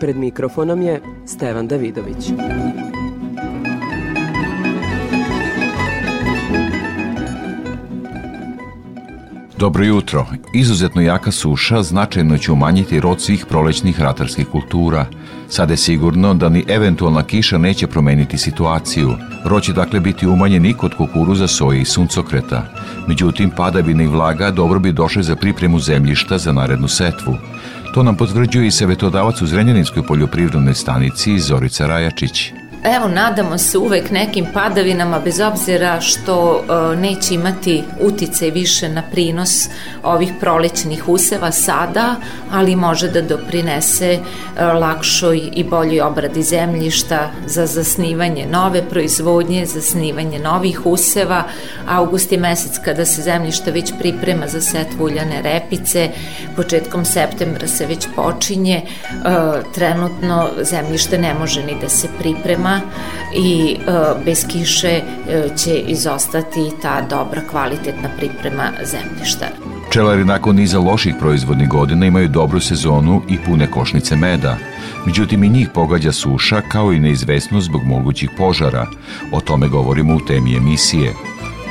Pred mikrofonom je Stevan Davidović. Dobro jutro. Izuzetno jaka suša značajno će umanjiti rod svih prolećnih ratarskih kultura. Sada je sigurno da ni eventualna kiša neće promeniti situaciju. Rod će dakle biti umanjen i kod kukuruza, soje i suncokreta. Međutim, padavina i vlaga dobro bi došle za pripremu zemljišta za narednu setvu. To nam potvrđuje i savetodavac u Zrenjaninskoj poljoprivrednoj stanici Zorica Rajačić. Evo, nadamo se uvek nekim padavinama, bez obzira što e, neće imati utice više na prinos ovih prolećnih useva sada, ali može da doprinese e, lakšoj i boljoj obradi zemljišta za zasnivanje nove proizvodnje, zasnivanje novih useva. August je mesec kada se zemljište već priprema za setvu uljane repice, početkom septembra se već počinje, e, trenutno zemljište ne može ni da se priprema zima i e, bez kiše e, će izostati ta dobra kvalitetna priprema zemljišta. Pčelari nakon niza loših proizvodnih godina imaju dobru sezonu i pune košnice meda. Međutim, i njih pogađa suša kao i neizvesnost zbog mogućih požara. O tome govorimo u temi emisije.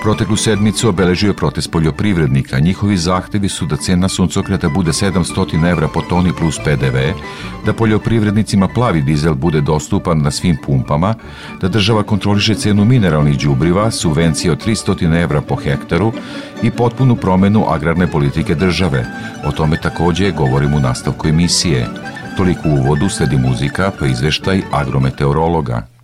Proteklu sedmicu obeležio je protest poljoprivrednika. Njihovi zahtevi su da cena suncokreta bude 700 evra po toni plus PDV, da poljoprivrednicima plavi dizel bude dostupan na svim pumpama, da država kontroliše cenu mineralnih đubriva, subvencije od 300 evra po hektaru i potpunu promenu agrarne politike države. O tome takođe govorim u nastavku emisije. Toliko u uvodu sledi muzika pa izveštaj agrometeorologa.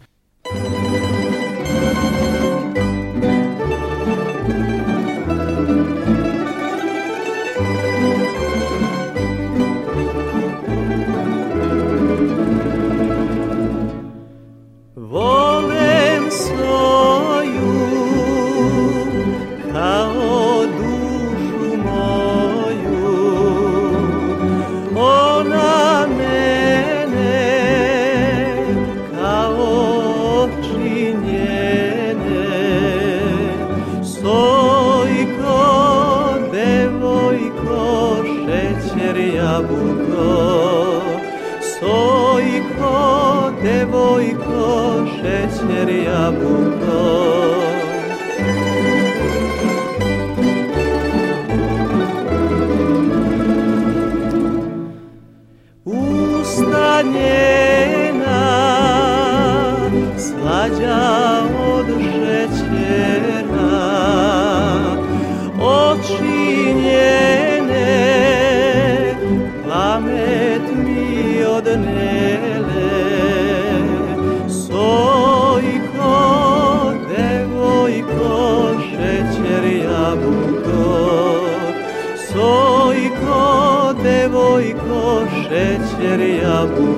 amor.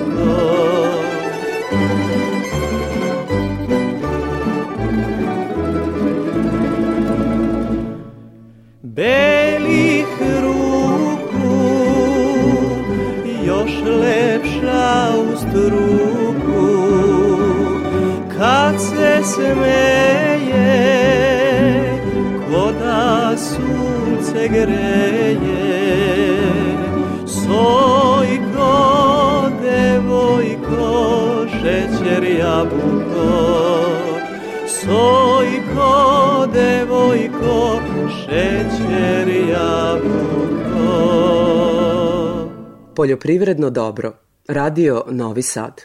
Poljoprivredno dobro. Radio Novi Sad.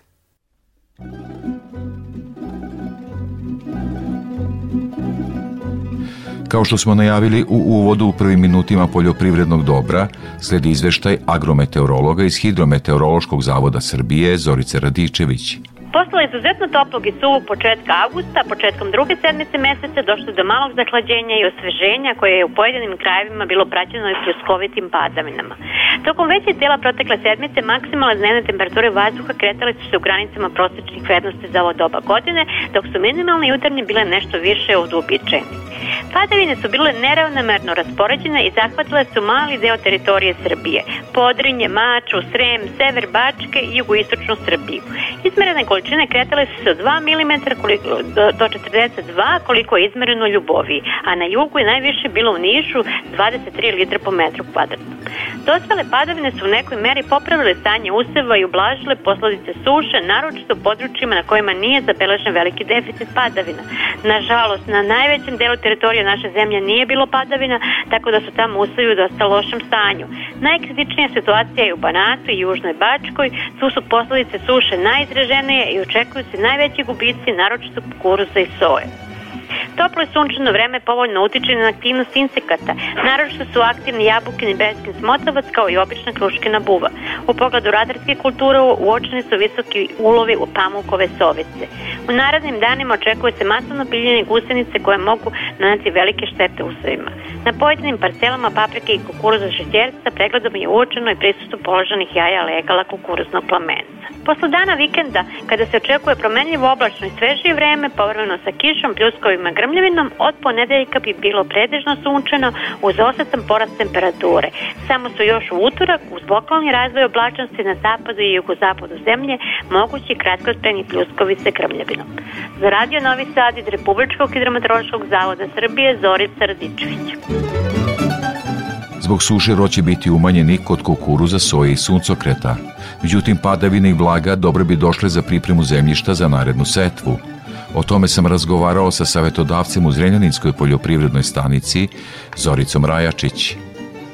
Kao što smo najavili u uvodu u prvim minutima poljoprivrednog dobra, sledi izveštaj agrometeorologa iz Hidrometeorološkog zavoda Srbije Zorice Radičević. Posle izuzetno toplog i suvog početka avgusta, početkom druge sedmice meseca došlo do malog zahlađenja i osveženja koje je u pojedinim krajevima bilo praćeno i pljuskovitim padavinama. Tokom veće tela protekle sedmice maksimalne dnevne temperature vazduha kretale su se u granicama prosečnih vrednosti za ovo doba godine, dok su minimalne jutarnje bile nešto više od uobičajenih. Padavine su bile neravnomerno raspoređene i zahvatile su mali deo teritorije Srbije, Podrinje, Maču, Srem, Sever Bačke i jugoistočnu Srbiju. Izmerene kretale su se od 2 mm koliko, do, do 42 koliko je izmereno Ljubovi, a na jugu je najviše bilo u Nišu 23 litra po metru kvadratnom. Dospele padavine su u nekoj meri popravile stanje useva i ublažile posledice suše, naročito u područjima na kojima nije zabeležen veliki deficit padavina. Nažalost, na najvećem delu teritorije naše zemlje nije bilo padavina, tako da su tamo usevi u dosta lošem stanju. Najkritičnija situacija je u Banatu i Južnoj Bačkoj, tu su posledice suše najizraženije i očekuju se najveći gubici, naročito kukuruza i soje. Toplo i sunčano vreme povoljno utiče na aktivnost insekata, naročito su aktivni jabukin i beskin smotavac kao i obična kruškina buva. U pogledu radarske kulture uočeni su visoki ulovi u pamukove sovice. U narednim danima očekuje se masovno piljenje gusenice koje mogu nanati velike štete usevima. Na pojedinim parcelama paprike i kukuruza šećerca pregledom je uočeno i prisustu položenih jaja legala kukuruznog plamenca. Posle dana vikenda, kada se očekuje promenljivo oblačno i svežije vreme, povremeno sa kišom, pljuskovima grmljavinom, od ponedeljka bi bilo predežno sunčano uz osetan porast temperature. Samo su još u utorak, uz lokalni razvoj oblačnosti na zapadu i jugozapadu zemlje, mogući kratkotreni sa grmljavinom. Za radio Novi Sad iz Republičkog hidrometeorološkog zavoda Srbije, Zorica Radičević. Zbog suše rod će biti umanjen i kod kukuruza, soje i suncokreta. Međutim, padavine i vlaga dobro bi došle za pripremu zemljišta za narednu setvu. O tome sam razgovarao sa savetodavcem u Zrenjaninskoj poljoprivrednoj stanici Zoricom Rajačić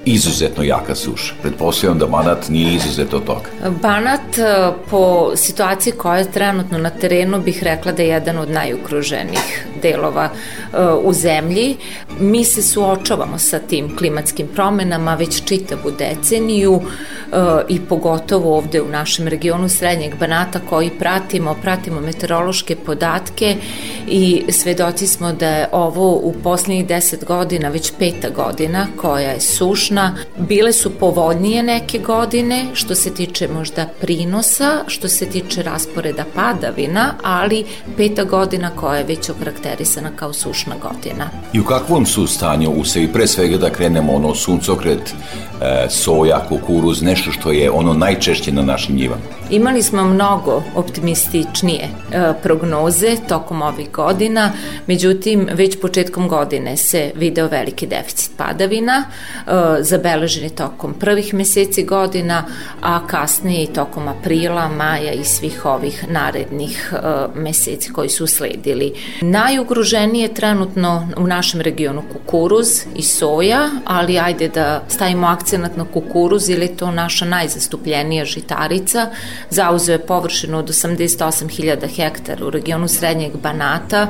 izuzetno jaka suša. Pretpostavljam da Banat nije izuzet od toga. Banat e, po situaciji koja je trenutno na terenu bih rekla da je jedan od najukruženijih delova e, u zemlji. Mi se suočavamo sa tim klimatskim promenama već čitavu deceniju e, i pogotovo ovde u našem regionu Srednjeg Banata koji pratimo, pratimo meteorološke podatke i svedoci smo da je ovo u poslednjih deset godina, već peta godina koja je sušna. Bile su povoljnije neke godine što se tiče možda prinosa, što se tiče rasporeda padavina, ali peta godina koja je već okarakterisana kao sušna godina. I u kakvom su stanju usevi? Pre svega da krenemo ono suncokret, e, soja, kukuruz, nešto što je ono najčešće na našim njivama. Imali smo mnogo optimističnije e, prognoze tokom ovih godina, međutim već početkom godine se video veliki deficit padavina, e, zabeleženi tokom prvih meseci godina, a kasnije i tokom aprila, maja i svih ovih narednih e, meseci koji su sledili. Najugroženije trenutno u našem regionu kukuruz i soja, ali ajde da stavimo akcenat na kukuruz ili je to naša najzastupljenija žitarica, zauzeo je površinu od 88.000 hektara u regionu Srednjeg Banata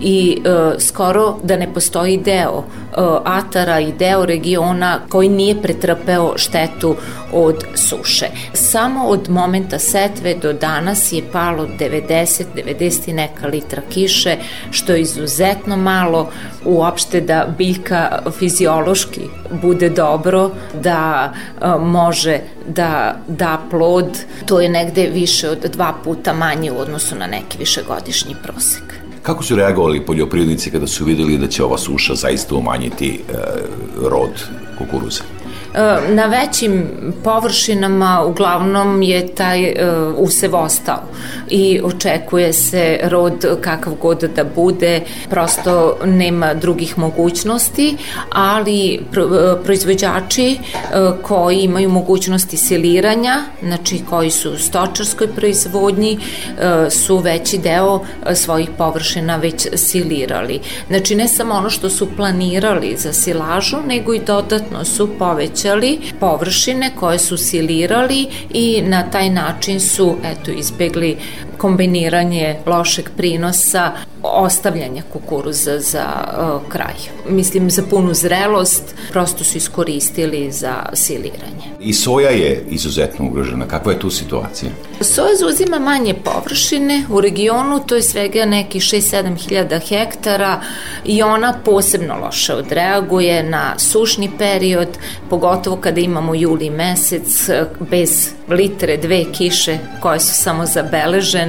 i e, skoro da ne postoji deo e, atara i deo regiona koji nije pretrpeo štetu od suše. Samo od momenta setve do danas je palo 90, 90 i neka litra kiše, što je izuzetno malo uopšte da biljka fiziološki bude dobro, da e, može da da plod, to je negde više od dva puta manje u odnosu na neki višegodišnji prosek. Kako su reagovali poljoprivrednici kada su videli da će ova suša zaista umanjiti e, rod kukuruza? E, na većim površinama uglavnom je taj uh, usev ostao i očekuje se rod kakav god da bude, prosto nema drugih mogućnosti, ali uh, proizvođači koji imaju mogućnosti siliranja, znači koji su u stočarskoj proizvodnji, su veći deo svojih površina već silirali. Znači ne samo ono što su planirali za silažu, nego i dodatno su povećali povećali površine koje su silirali i na taj način su eto izbegli kombiniranje lošeg prinosa, ostavljanja kukuruza za uh, kraj. Mislim, za punu zrelost prosto su iskoristili za siliranje. I soja je izuzetno ugrožena. Kakva je tu situacija? Soja zauzima manje površine u regionu, to je svega neki 6-7 hiljada hektara i ona posebno loše odreaguje na sušni period, pogotovo kada imamo juli mesec bez litre, dve kiše koje su samo zabeležene,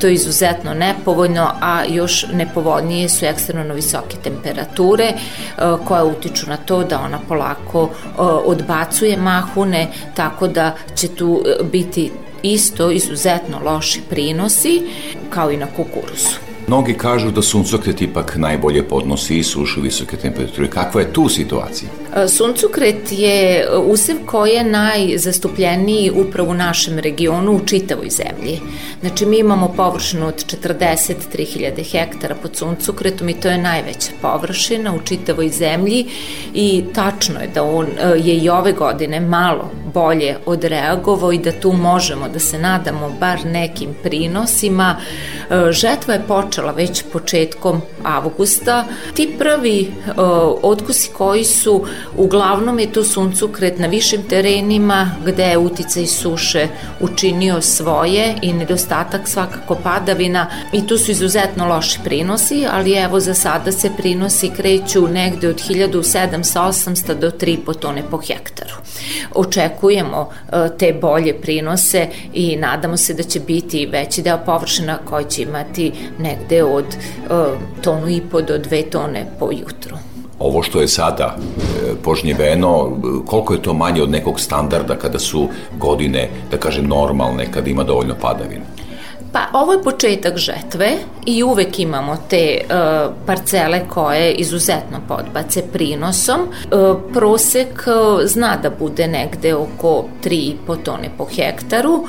to je izuzetno nepovoljno, a još nepovoljnije su ekstremno visoke temperature e, koje utiču na to da ona polako e, odbacuje mahune, tako da će tu e, biti isto izuzetno loši prinosi kao i na kukuruzu. Mnogi kažu da suncokret ipak najbolje podnosi i sušu visoke temperature. Kakva je tu situacija? E, suncokret je usev koji je najzastupljeniji upravo u našem regionu u čitavoj zemlji. Znači mi imamo površinu od 43.000 hektara pod suncokretom i to je najveća površina u čitavoj zemlji i tačno je da on e, je i ove godine malo bolje odreagovao i da tu možemo da se nadamo bar nekim prinosima. E, žetva je počela već početkom avgusta. Ti prvi otkusi koji su Uglavnom je to suncukret na višim terenima gde je uticaj suše učinio svoje i nedostatak svakako padavina i tu su izuzetno loši prinosi, ali evo za sada se prinosi kreću negde od 1700-800 do 3 tone po hektaru. Očekujemo e, te bolje prinose i nadamo se da će biti veći deo površina koji će imati negde od e, tonu i po do dve tone po jutru ovo što je sada e, požnjeveno, koliko je to manje od nekog standarda kada su godine, da kažem, normalne, kada ima dovoljno padavina? Pa ovo je početak žetve i uvek imamo te uh, parcele koje izuzetno podbace prinosom. Uh, prosek uh, zna da bude negde oko 3,5 tone po hektaru, uh,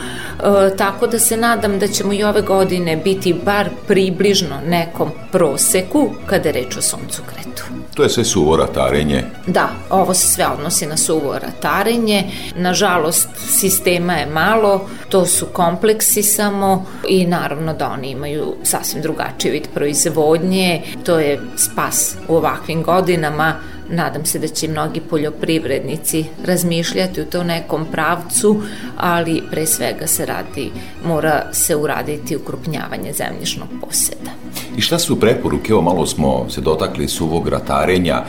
tako da se nadam da ćemo i ove godine biti bar približno nekom proseku kada je reč o suncukretu. To je sve suvo ratarenje? Da, ovo se sve odnosi na suvo ratarenje. Nažalost, sistema je malo, to su kompleksi samo i naravno da oni imaju sasvim drugačiji vid proizvodnje. To je spas u ovakvim godinama Nadam se da će mnogi poljoprivrednici razmišljati u to nekom pravcu, ali pre svega se radi, mora se uraditi ukrupnjavanje zemljišnog poseda. I šta su preporuke? Evo malo smo se dotakli suvog ratarenja.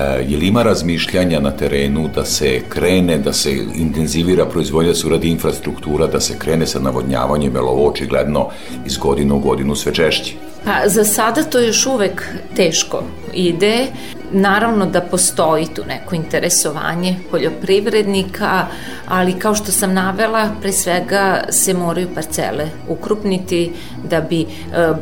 E, je li ima razmišljanja na terenu da se krene, da se intenzivira proizvodnja, da se uradi infrastruktura, da se krene sa navodnjavanjem, jer ovo očigledno iz godinu u godinu sve češće? Pa za sada to još uvek teško ide. Naravno da postoji tu neko interesovanje poljoprivrednika, ali kao što sam navela, pre svega se moraju parcele ukrupniti da bi e,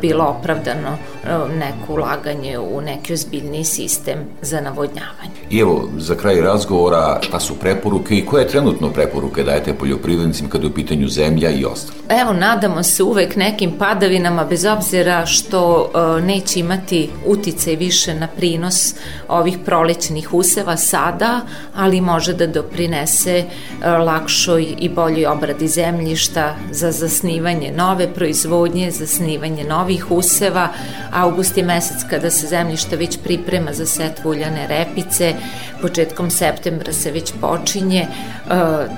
bilo opravdano e, neko ulaganje u neki ozbiljni sistem za navodnjavanje. I evo, za kraj razgovora, šta su preporuke i koje trenutno preporuke dajete poljoprivrednicima kada je u pitanju zemlja i ostalo? Evo, nadamo se uvek nekim padavinama, bez obzira što e, neće imati utice više na prinos ovih prolećnih useva sada, ali može da doprinese e, lakšoj i boljoj obradi zemljišta za zasnivanje nove proizvodnje, zasnivanje novih useva. August je mesec kada se zemljište već priprema za setvu uljane repice, početkom septembra se već počinje, e,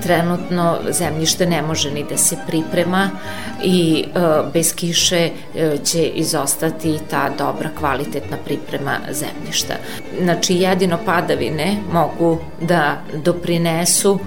trenutno zemljište ne može ni da se priprema i e, bez kiše će izostati ta dobra kvalitetna priprema zemljišta. Znači jedino padavine mogu da doprinesu uh,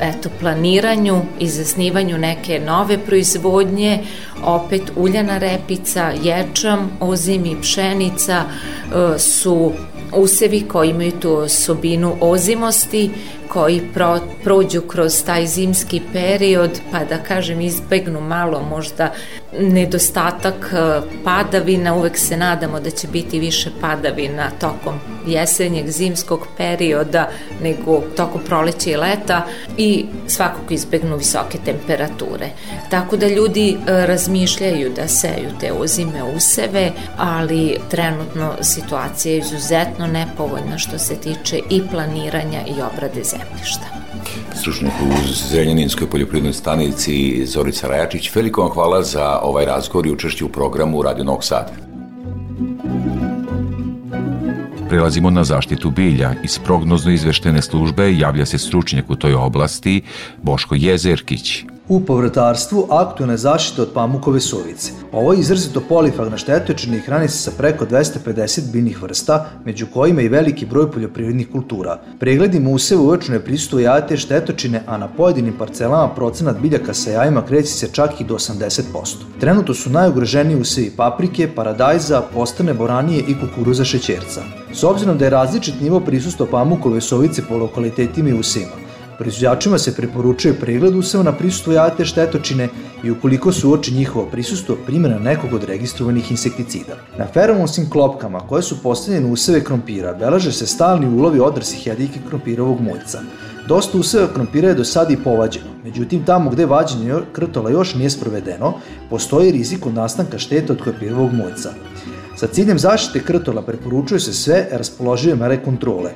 eto, planiranju i zasnivanju neke nove proizvodnje, opet uljana repica, ječam, ozim i pšenica uh, su usevi koji imaju tu osobinu ozimosti, koji pro, prođu kroz taj zimski period, pa da kažem izbegnu malo možda nedostatak e, padavina, uvek se nadamo da će biti više padavina tokom jesenjeg zimskog perioda nego tokom proleća i leta i svakako izbegnu visoke temperature. Tako da ljudi e, razmišljaju da seju te ozime useve, ali trenutno situacija je izuzetno nepovoljna što se tiče i planiranja i obrade zemljišta. stručnjak u Zrenjaninskoj poljoprivrednoj stanici Zorica Rajačić. Veliko vam hvala za ovaj razgovor i učešću u programu Radio Novog Sada. Prelazimo na zaštitu bilja. Iz prognozno izveštene službe javlja se stručnjak u toj oblasti Boško Jezerkić u povrtarstvu aktualne zaštite od pamukove suvice. Ovo je izrazito polifagna štetočina i hrani se sa preko 250 biljnih vrsta, među kojima i veliki broj poljoprivrednih kultura. Pregledima useva uvečno je prisutu jajate štetočine, a na pojedinim parcelama procenat biljaka sa jajima kreći se čak i do 80%. Trenutno su najugroženiji usevi paprike, paradajza, postane boranije i kukuruza šećerca. S obzirom da je različit nivo prisustva pamukove sovice po lokalitetima i usevima, Proizvođačima se preporučuje pregled useva na prisustvo jate štetočine i ukoliko se uoči njihovo prisustvo primjena nekog od registrovanih insekticida. Na feromonskim klopkama koje su postavljene useve krompira belaže se stalni ulovi odrasih jedike krompirovog muljca. Dosta useva krompira je do sada i povađeno, međutim tamo gde vađenje krtola još nije sprovedeno, postoji rizik od nastanka šteta od krompirovog muljca. Sa ciljem zaštite krtola preporučuje se sve raspoložive mere kontrole.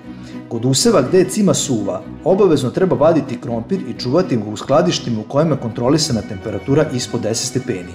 Kod useva gde je cima suva, obavezno treba vaditi krompir i čuvati ga u skladištima u kojima je kontrolisana temperatura ispod 10 stepeni.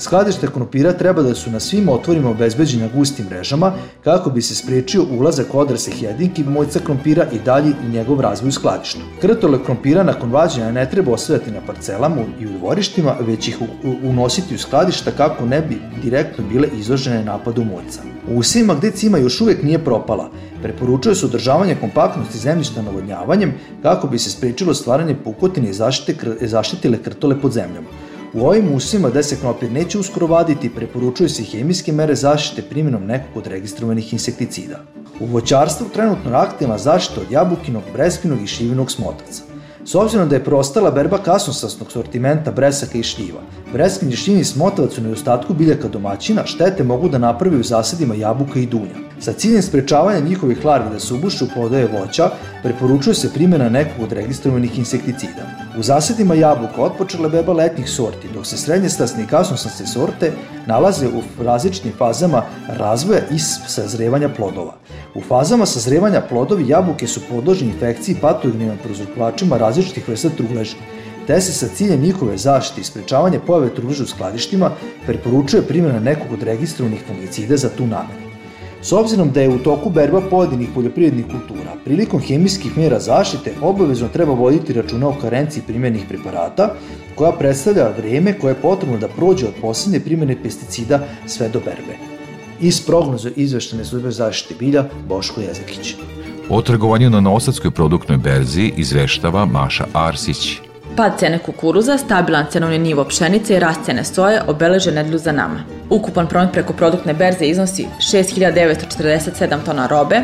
Skladište krompira treba da su na svim otvorima obezbeđena gustim mrežama kako bi se sprečio ulazak odrasih jedinki mojca krompira i dalji njegov razvoj u skladištu. Krtole krompira nakon vađenja ne treba ostavljati na parcelama i u dvorištima, već ih unositi u skladišta kako ne bi direktno bile izložene napadu mojca. U usima gde cima još uvek nije propala, preporučuje se održavanje kompaktnosti zemljišta navodnjavanjem kako bi se sprečilo stvaranje pukotine i zaštite, zaštitile krtole pod zemljom. U ovim usima gde se knopir neće uskoro vaditi, preporučuju se hemijske mere zaštite primjenom nekog od registrovanih insekticida. U voćarstvu trenutno je aktivna zaštita od jabukinog, breskinog i šivinog smotaca. S obzirom da je prostala berba kasnosasnog sortimenta bresaka i šljiva, breskin i šljivni smotavac u nedostatku biljaka domaćina štete mogu da napravi u zasadima jabuka i dunja. Sa ciljem sprečavanja njihovih larvi da se ubuše u plodoje voća, preporučuje se primjena nekog od registrovanih insekticida. U zasadima jabuka otpočele beba letnjih sorti, dok se srednje stasne i kasnostasne sorte nalaze u različitim fazama razvoja i sazrevanja plodova. U fazama sazrevanja plodovi jabuke su podložni infekciji patogenim prozrokovačima različitih vrsta trugleža, te se sa ciljem njihove zaštite i sprečavanja pojave trugleža u skladištima preporučuje primjena nekog od registrovanih fungicida za tu namenu. S obzirom da je u toku berba pojedinih poljoprivrednih kultura, prilikom hemijskih mera zaštite obavezno treba voditi računa o karenciji primjenih preparata, koja predstavlja vreme koje je potrebno da prođe od poslednje primjene pesticida sve do berbe. Iz prognoze izveštene službe zaštite bilja Boško Jezekić. O trgovanju na Novosadskoj produktnoj berzi izveštava Maša Arsić. Pad cene kukuruza, stabilan cenovni nivo pšenice i rast cene soje obeleže nedelju za nama. Ukupan promet preko produktne berze iznosi 6947 tona robe,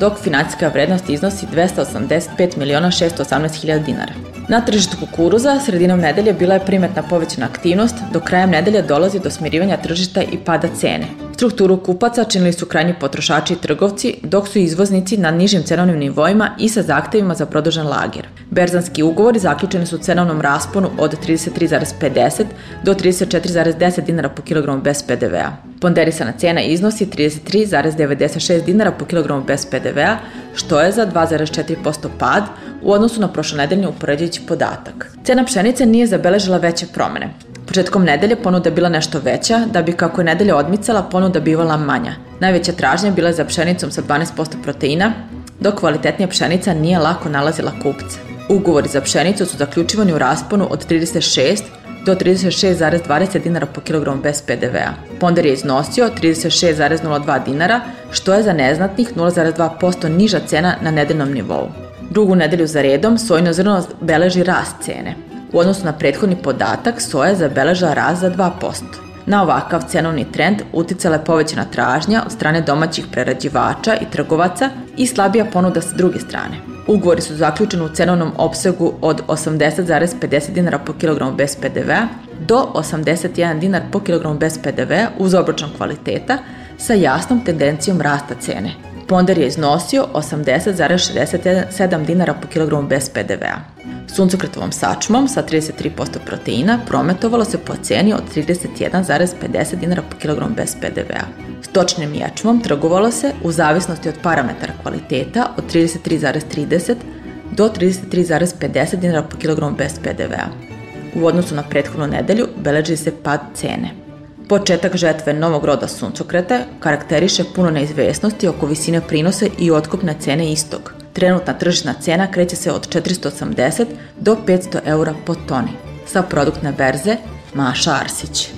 dok financijska vrednost iznosi 285 miliona 618 hiljada dinara. Na tržištu kukuruza sredinom nedelje bila je primetna povećana aktivnost, dok krajem nedelje dolazi do smirivanja tržišta i pada cene. Strukturu kupaca činili su krajnji potrošači i trgovci, dok su izvoznici na nižim cenovnim nivoima i sa zahtevima za produžen lager. Berzanski ugovori zaključeni su u cenovnom rasponu od 33,50 do 34,10 dinara po kilogramu bez PDV-a. Ponderisana cena iznosi 33,96 dinara po kilogramu bez PDV-a, što je za 2,4% pad u odnosu na prošlonedeljni upoređujući podatak. Cena pšenice nije zabeležila veće promene. Početkom nedelje ponuda bila nešto veća, da bi kako je nedelja odmicala ponuda bivala manja. Najveća tražnja bila je za pšenicom sa 12% proteina, dok kvalitetnija pšenica nije lako nalazila kupce. Ugovori za pšenicu su zaključivani u rasponu od 36 do 36,20 dinara po kilogramu bez PDV-a. Ponder je iznosio 36,02 dinara, što je za neznatnih 0,2% niža cena na nedeljnom nivou. Drugu nedelju za redom sojno zrno beleži rast cene. U odnosu na prethodni podatak, soja je zabeležila rast za 2%. Na ovakav cenovni trend uticala je povećana tražnja od strane domaćih prerađivača i trgovaca i slabija ponuda sa druge strane. Ugovori su zaključeni u cenovnom opsegu od 80,50 dinara po kilogramu bez PDV-a do 81 dinar po kilogramu bez PDV-a uz obročan kvaliteta sa jasnom tendencijom rasta cene. Ponder je iznosio 80,67 dinara po kilogramu bez PDV-a. Suncokretovom sačmom sa 33% proteina prometovalo se po ceni od 31,50 dinara po kilogramu bez PDV-a. Stočnim ječmom trgovalo se u zavisnosti od parametara kvaliteta od 33,30 do 33,50 dinara po kilogramu bez PDV-a. U odnosu na prethodnu nedelju beleži se pad cene. Početak žetve novog roda suncokreta karakteriše puno neizvesnosti oko visine prinose i otkupne cene istog. Trenutna tržišna cena kreće se od 480 do 500 eura po toni. Sa produktne berze Maša Arsić.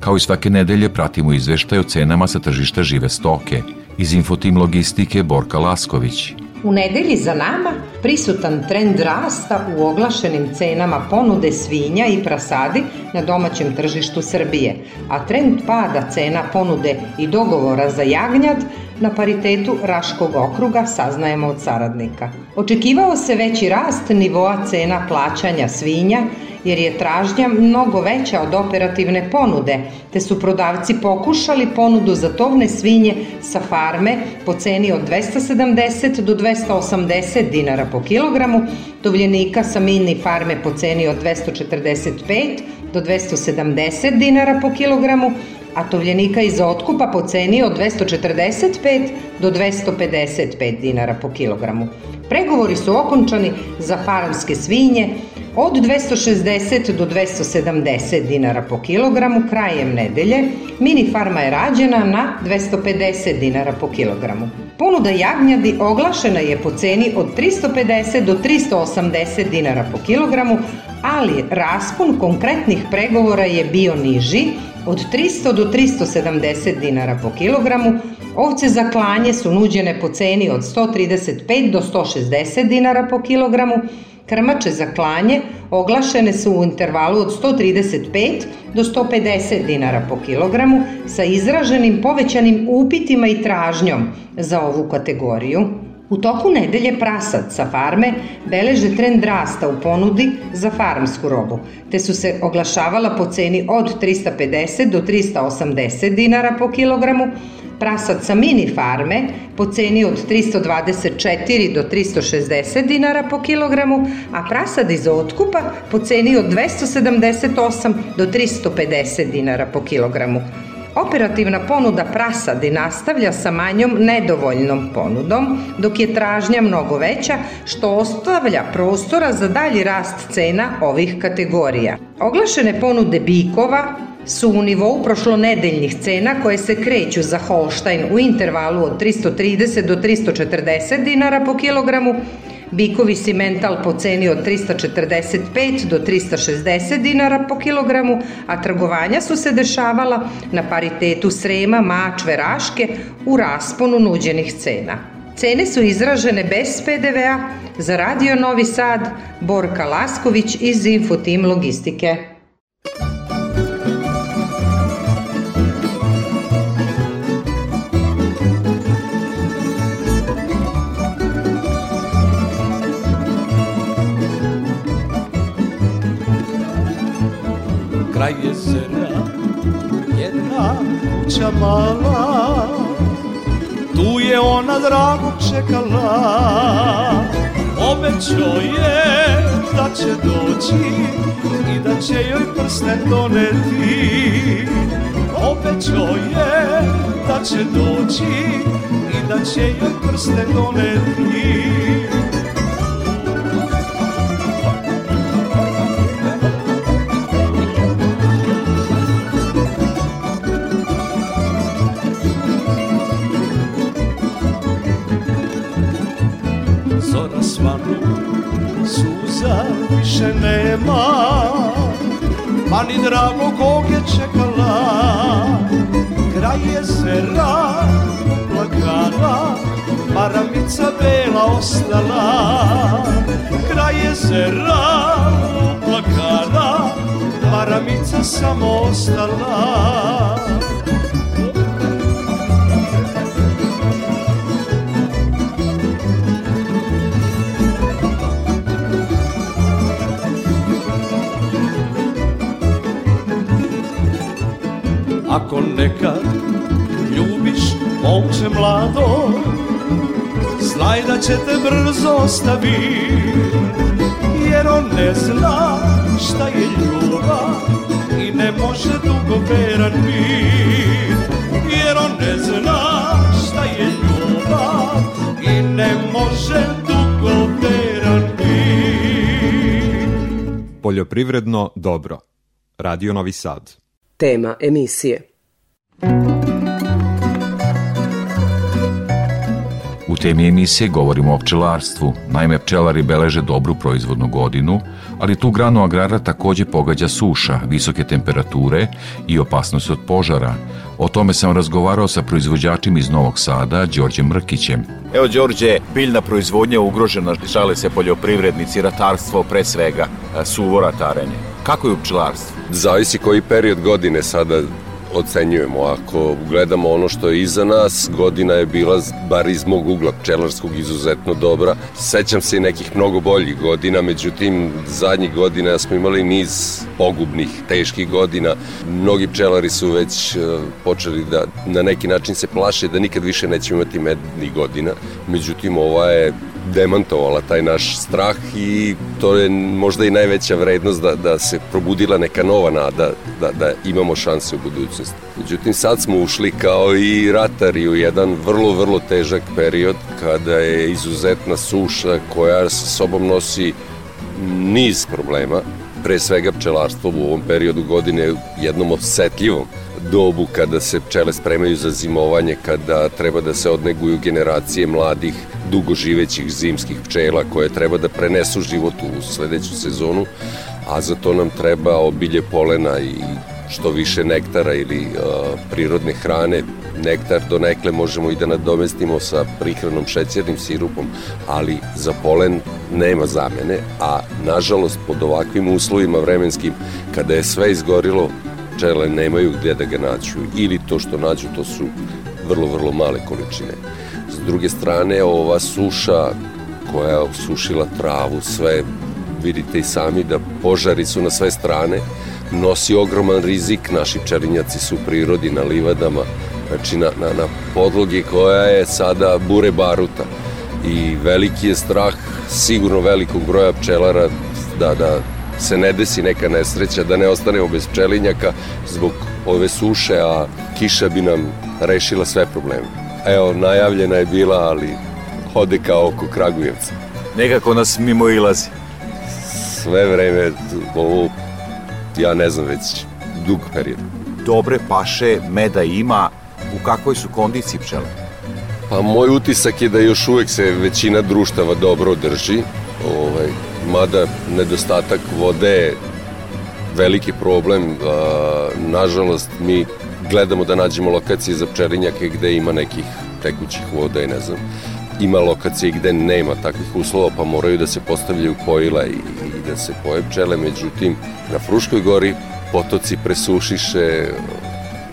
Kao i svake nedelje pratimo izveštaj o cenama sa tržišta žive stoke. Iz Infotim Logistike Borka Lasković. U nedelji za nama prisutan trend rasta u oglašenim cenama ponude svinja i prasadi na domaćem tržištu Srbije, a trend pada cena ponude i dogovora za jagnjad na paritetu Raškog okruga saznajemo od saradnika. Očekivao se veći rast nivoa cena plaćanja svinja jer je tražnja mnogo veća od operativne ponude, te su prodavci pokušali ponudu za tovne svinje sa farme po ceni od 270 do 280 dinara po kilogramu, tovljenika sa mini farme po ceni od 245 do 270 dinara po kilogramu, a tovljenika iz otkupa po ceni od 245 do 255 dinara po kilogramu. Pregovori su okončani za farmske svinje od 260 do 270 dinara po kilogramu krajem nedelje. Mini farma je rađena na 250 dinara po kilogramu. Ponuda jagnjadi oglašena je po ceni od 350 do 380 dinara po kilogramu, ali raspon konkretnih pregovora je bio niži od 300 do 370 dinara po kilogramu, ovce za klanje su nuđene po ceni od 135 do 160 dinara po kilogramu, krmače za klanje oglašene su u intervalu od 135 do 150 dinara po kilogramu sa izraženim povećanim upitima i tražnjom za ovu kategoriju. U toku nedelje prasad sa farme beleže trend rasta u ponudi za farmsku robu, te su se oglašavala po ceni od 350 do 380 dinara po kilogramu, prasad sa mini farme po ceni od 324 do 360 dinara po kilogramu, a prasad iz otkupa po ceni od 278 do 350 dinara po kilogramu. Operativna ponuda prasadi nastavlja sa manjom nedovoljnom ponudom, dok je tražnja mnogo veća, što ostavlja prostora za dalji rast cena ovih kategorija. Oglašene ponude bikova su u nivou prošlonedeljnih cena koje se kreću za Holstein u intervalu od 330 do 340 dinara po kilogramu, Bikovi simental po ceni od 345 do 360 dinara po kilogramu, a trgovanja su se dešavala na paritetu Srema, Mačve, Raške u rasponu nuđenih cena. Cene su izražene bez PDV-a za Radio Novi Sad, Borka Lasković iz Infotim Logistike. Kraj jezera Jedna kuća mala Tu je ona dragu čekala. Obećao je da će doći I da će joj prsten doneti. Obećao je da će doći I da će joj prsten doneti više nema. Pa ni drago kog je čekala. Kraj jezera plakala Maramica bela ostala. Kraj jezera plakala Maramica samo ostala Ako nekad ljubiš momče mlado Znaj da će te brzo ostavi Jer on ne zna šta je ljubav I ne može dugo veran bit. Jer on ne zna šta je ljubav I ne može dugo veran bit. Poljoprivredno dobro. Radio Novi Sad. Tema emisije. U temi emisije govorimo o pčelarstvu. Naime, pčelari beleže dobru proizvodnu godinu, ali tu granu agrara takođe pogađa suša, visoke temperature i opasnost od požara. O tome sam razgovarao sa proizvođačim iz Novog Sada, Đorđem Mrkićem. Evo, Đorđe, biljna proizvodnja ugrožena, žale se poljoprivrednici, ratarstvo pre svega, suvo ratarenje. Kako je u pčelarstvu? Zavisi koji period godine sada ocenjujemo. Ako gledamo ono što je iza nas, godina je bila, bar iz mog ugla pčelarskog, izuzetno dobra. Sećam se i nekih mnogo boljih godina, međutim, zadnjih godina smo imali niz pogubnih, teških godina. Mnogi pčelari su već e, počeli da na neki način se plaše da nikad više nećemo imati mednih godina. Međutim, ova je demantovala taj naš strah i to je možda i najveća vrednost da, da se probudila neka nova nada da, da imamo šanse u budućnosti. Međutim, sad smo ušli kao i ratari u jedan vrlo, vrlo težak period kada je izuzetna suša koja sa sobom nosi niz problema, pre svega pčelarstvo u ovom periodu godine jednom osetljivom dobu kada se pčele spremaju za zimovanje, kada treba da se odneguju generacije mladih, dugoživećih zimskih pčela koje treba da prenesu život u sledeću sezonu, a za to nam treba obilje polena i što više nektara ili uh, prirodne hrane. Nektar do nekle možemo i da nadomestimo sa prihranom šećernim sirupom, ali za polen nema zamene, a nažalost pod ovakvim uslovima vremenskim, kada je sve izgorilo, pčele nemaju gde da ga nađu. Ili to što nađu to su vrlo, vrlo male količine. S druge strane, ova suša koja je osušila travu, sve vidite i sami da požari su na sve strane, nosi ogroman rizik, naši pčelinjaci su u prirodi na livadama, znači na, na, na podlogi koja je sada bure baruta. I veliki je strah sigurno velikog broja pčelara da, da se ne desi neka nesreća, da ne ostanemo bez pčelinjaka zbog ove suše, a kiša bi nam rešila sve probleme. Evo, najavljena je bila, ali hode kao oko Kragujevca. Nekako nas mimo ilazi. Sve vreme, ovo, ja ne znam već, dug period. Dobre paše, meda ima, u kakvoj su kondiciji pčele? Pa moj utisak je da još uvek se većina društava dobro drži, ovaj, mada nedostatak vode je veliki problem. Nažalost, mi gledamo da nađemo lokacije za pčelinjake gde ima nekih tekućih voda i ne znam. Ima lokacije gde nema takvih uslova, pa moraju da se postavljaju pojila i, i da se poje pčele. Međutim, na Fruškoj gori potoci presušiše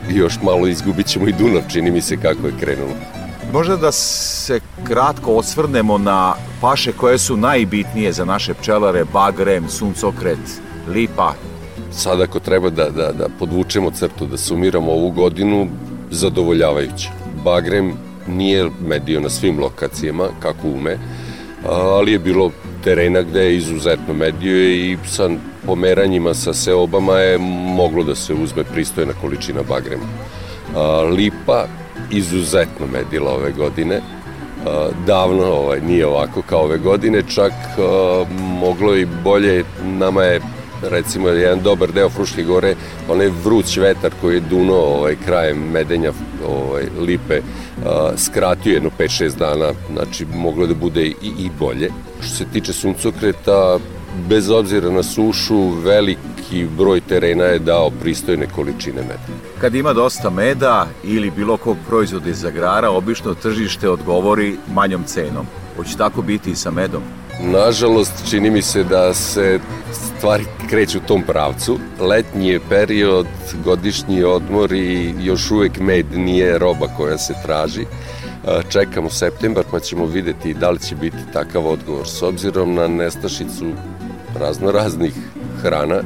i još malo izgubit ćemo i Dunav, čini mi se kako je krenulo. Možda da se kratko osvrnemo na paše koje su najbitnije za naše pčelare, bagrem, suncokret, lipa. Sad ako treba da, da, da podvučemo crtu, da sumiramo ovu godinu, zadovoljavajuće. Bagrem nije medio na svim lokacijama, kako ume, ali je bilo terena gde je izuzetno medio i sa pomeranjima sa seobama je moglo da se uzme pristojna količina bagrema. Lipa izuzetno medila ove godine. Davno ovaj, nije ovako kao ove godine, čak moglo i bolje, nama je recimo jedan dobar deo Fruške gore, onaj vruć vetar koji je duno ovaj, krajem medenja ovaj, lipe, skratio jedno 5-6 dana, znači moglo da bude i, i bolje. Što se tiče suncokreta, bez obzira na sušu, veliki broj terena je dao pristojne količine meda. Kad ima dosta meda ili bilo kog proizvoda iz agrara, obično tržište odgovori manjom cenom. Hoće tako biti i sa medom? Nažalost, čini mi se da se stvari kreću u tom pravcu. Letnji je period, godišnji odmor i još uvek med nije roba koja se traži. Čekamo septembar pa ćemo videti da li će biti takav odgovor. S obzirom na nestašicu razno raznih hrana,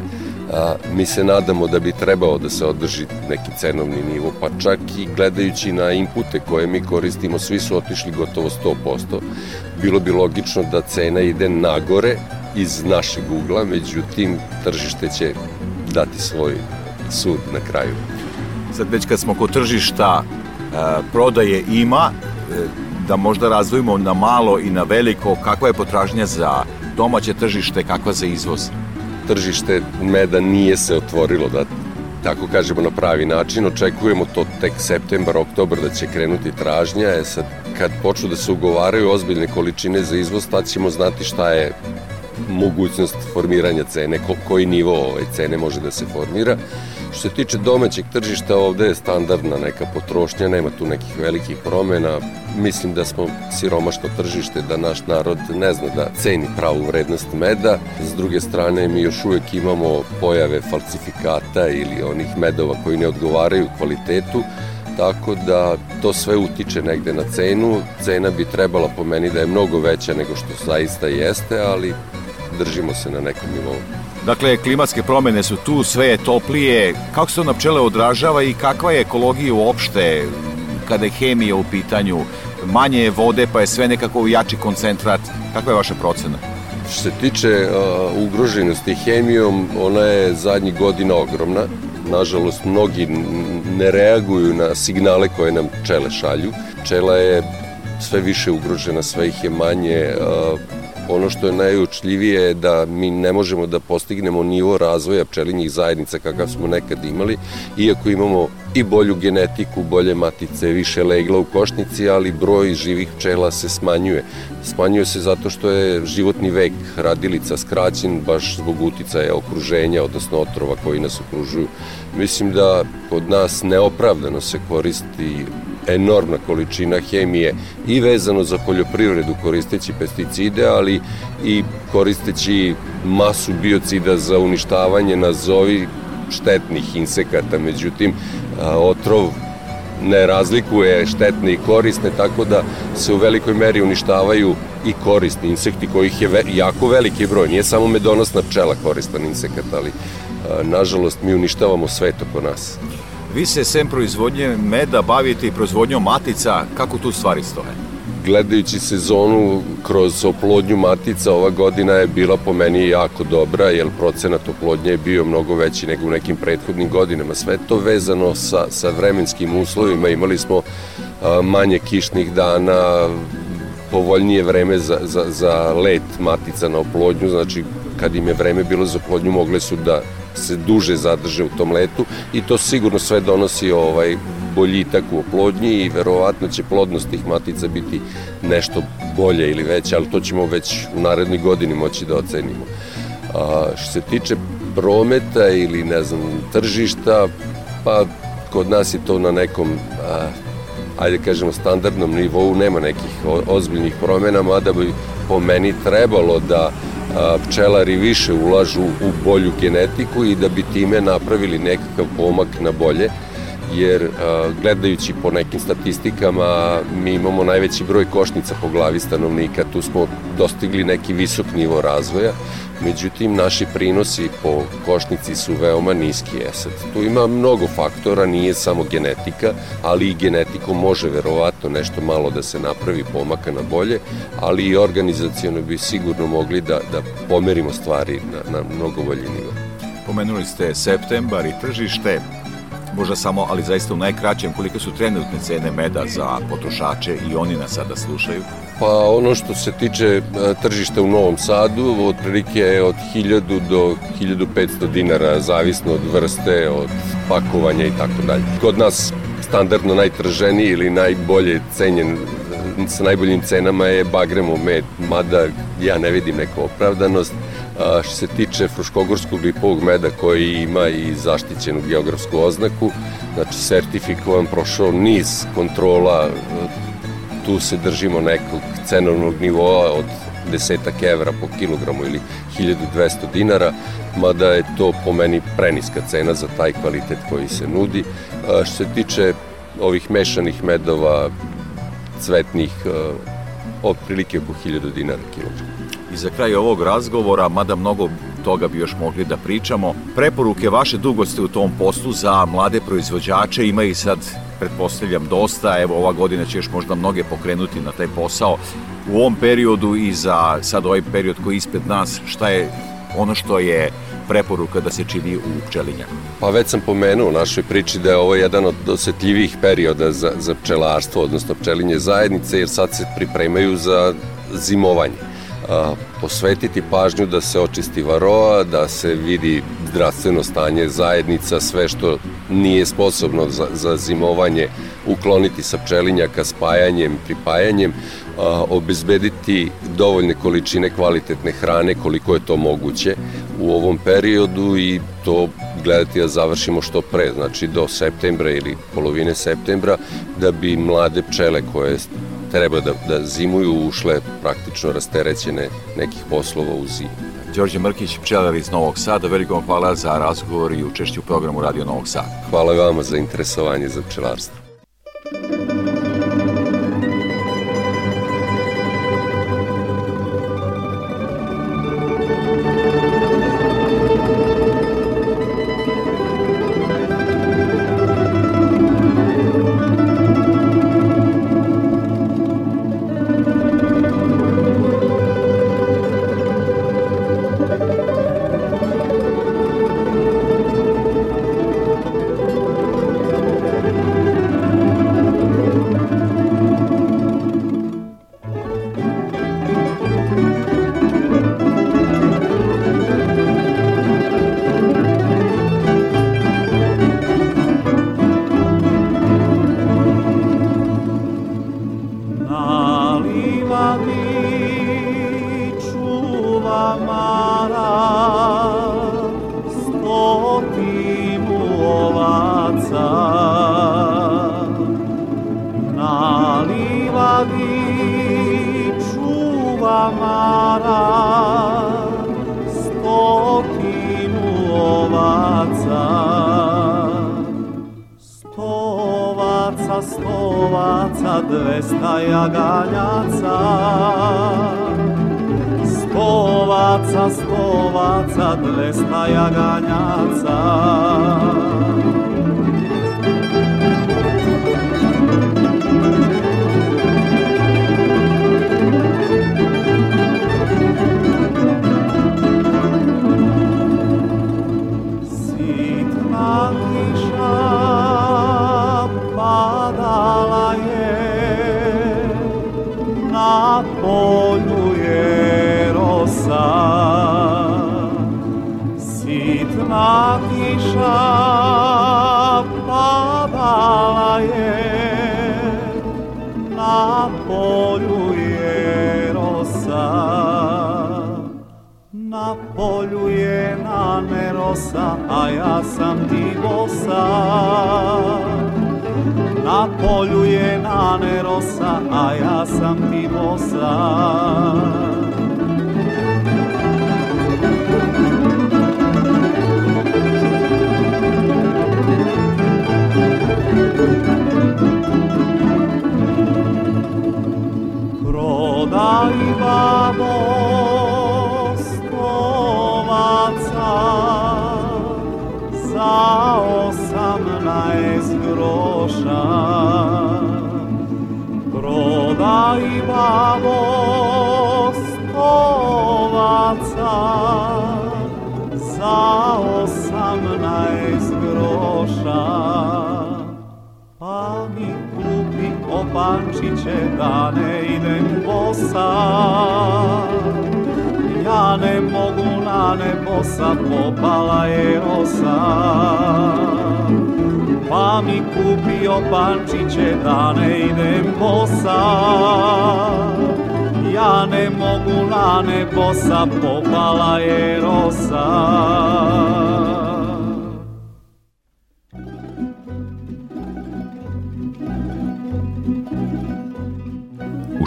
a, mi se nadamo da bi trebao da se održi neki cenovni nivo, pa čak i gledajući na inpute koje mi koristimo, svi su otišli gotovo 100%. Bilo bi logično da cena ide nagore iz našeg ugla, međutim tržište će dati svoj sud na kraju. Sad već kad smo kod tržišta, prodaje ima, e, da možda razdvojimo na malo i na veliko, kakva je potražnja za domaće tržište, kakva za izvoz? Tržište meda nije se otvorilo da tako kažemo na pravi način. Očekujemo to tek septembar, oktobar da će krenuti tražnja. E sad, kad počnu da se ugovaraju ozbiljne količine za izvoz, tad ćemo znati šta je mogućnost formiranja cene, ko, koji nivo ove cene može da se formira. Što se tiče domaćeg tržišta, ovde je standardna neka potrošnja, nema tu nekih velikih promena. Mislim da smo siromašno tržište, da naš narod ne zna da ceni pravu vrednost meda. S druge strane, mi još uvek imamo pojave falsifikata ili onih medova koji ne odgovaraju kvalitetu, tako da to sve utiče negde na cenu. Cena bi trebala po meni da je mnogo veća nego što zaista jeste, ali držimo se na nekom nivou. Dakle, klimatske promene su tu, sve je toplije. Kako se to na pčele odražava i kakva je ekologija uopšte kada je hemija u pitanju? Manje je vode, pa je sve nekako jači koncentrat. Kakva je vaša procena? Što se tiče uh, ugroženosti hemijom, ona je zadnjih godina ogromna. Nažalost, mnogi ne reaguju na signale koje nam pčele šalju. Pčela je sve više ugrožena, sve ih je manje. Uh, Ono što je najučljivije je da mi ne možemo da postignemo nivo razvoja pčelinjih zajednica kakav smo nekad imali, iako imamo i bolju genetiku, bolje matice, više legla u košnici, ali broj živih pčela se smanjuje. Smanjuje se zato što je životni vek radilica skraćen baš zbog uticaja okruženja, odnosno otrova koji nas okružuju. Mislim da kod nas neopravdano se koristi enormna količina hemije i vezano za poljoprivredu koristeći pesticide, ali i koristeći masu biocida za uništavanje nazovi štetnih insekata. Međutim, otrov ne razlikuje štetne i korisne, tako da se u velikoj meri uništavaju i korisni insekti kojih je ve, jako veliki broj. Nije samo medonosna pčela koristan insekat, ali nažalost mi uništavamo sve to po nas. Vi se sem proizvodnje meda bavite i proizvodnjom matica, kako tu stvari stoje? Gledajući sezonu kroz oplodnju matica, ova godina je bila po meni jako dobra, jer procenat oplodnje je bio mnogo veći nego u nekim prethodnim godinama. Sve to vezano sa, sa vremenskim uslovima, imali smo manje kišnih dana, povoljnije vreme za, za, za let matica na oplodnju, znači kad im je vreme bilo za oplodnju mogle su da se duže zadrže u tom letu i to sigurno sve donosi ovaj boljitak u oplodnji i verovatno će plodnost tih matica biti nešto bolje ili veće, ali to ćemo već u narednoj godini moći da ocenimo. A, što se tiče prometa ili ne znam tržišta, pa kod nas je to na nekom a, ajde kažemo standardnom nivou, nema nekih ozbiljnih promena, mada bi po meni trebalo da pčelari više ulažu u bolju genetiku i da bi time napravili nekakav pomak na bolje jer gledajući po nekim statistikama mi imamo najveći broj košnica po glavi stanovnika, tu smo dostigli neki visok nivo razvoja, međutim naši prinosi po košnici su veoma niski. E tu ima mnogo faktora, nije samo genetika, ali i genetikom može verovatno nešto malo da se napravi pomaka na bolje, ali i organizacijono bi sigurno mogli da, da pomerimo stvari na, na mnogo bolji nivo. Pomenuli ste septembar i tržište, možda samo, ali zaista u najkraćem, kolike su trenutne cene meda za potrošače i oni nas sada slušaju? Pa ono što se tiče e, tržišta u Novom Sadu, otprilike je od 1000 do 1500 dinara, zavisno od vrste, od pakovanja i tako dalje. Kod nas standardno najtrženiji ili najbolje cenjen sa najboljim cenama je bagremo med, mada ja ne vidim neku opravdanost. A, što se tiče fruškogorskog lipovog meda koji ima i zaštićenu geografsku oznaku, znači sertifikovan, prošao niz kontrola, tu se držimo nekog cenovnog nivoa od desetak evra po kilogramu ili 1200 dinara, mada je to po meni preniska cena za taj kvalitet koji se nudi. Što se tiče ovih mešanih medova, cvetnih, otprilike oko 1000 dinara kilogram. I za kraj ovog razgovora, mada mnogo toga bi još mogli da pričamo, preporuke vaše dugo ste u tom poslu za mlade proizvođače, ima i sad, pretpostavljam, dosta, evo ova godina će još možda mnoge pokrenuti na taj posao. U ovom periodu i za sad ovaj period koji je ispred nas, šta je ono što je preporuka da se čini u pčelinjaku? Pa već sam pomenuo u našoj priči da je ovo jedan od osetljivih perioda za, za pčelarstvo, odnosno pčelinje zajednice, jer sad se pripremaju za zimovanje. Posvetiti pažnju da se očisti varoa, da se vidi zdravstveno stanje zajednica, sve što nije sposobno za, za zimovanje, ukloniti sa pčelinjaka spajanjem, pripajanjem, a, obezbediti dovoljne količine kvalitetne hrane koliko je to moguće u ovom periodu i to gledati da završimo što pre, znači do septembra ili polovine septembra, da bi mlade pčele koje treba da, da zimuju ušle praktično rasterećene nekih poslova u zimu. Đorđe Mrkić, pčelar iz Novog Sada, veliko vam hvala za razgovor i učešću u programu Radio Novog Sada. Hvala vama za interesovanje za pčelarstvo.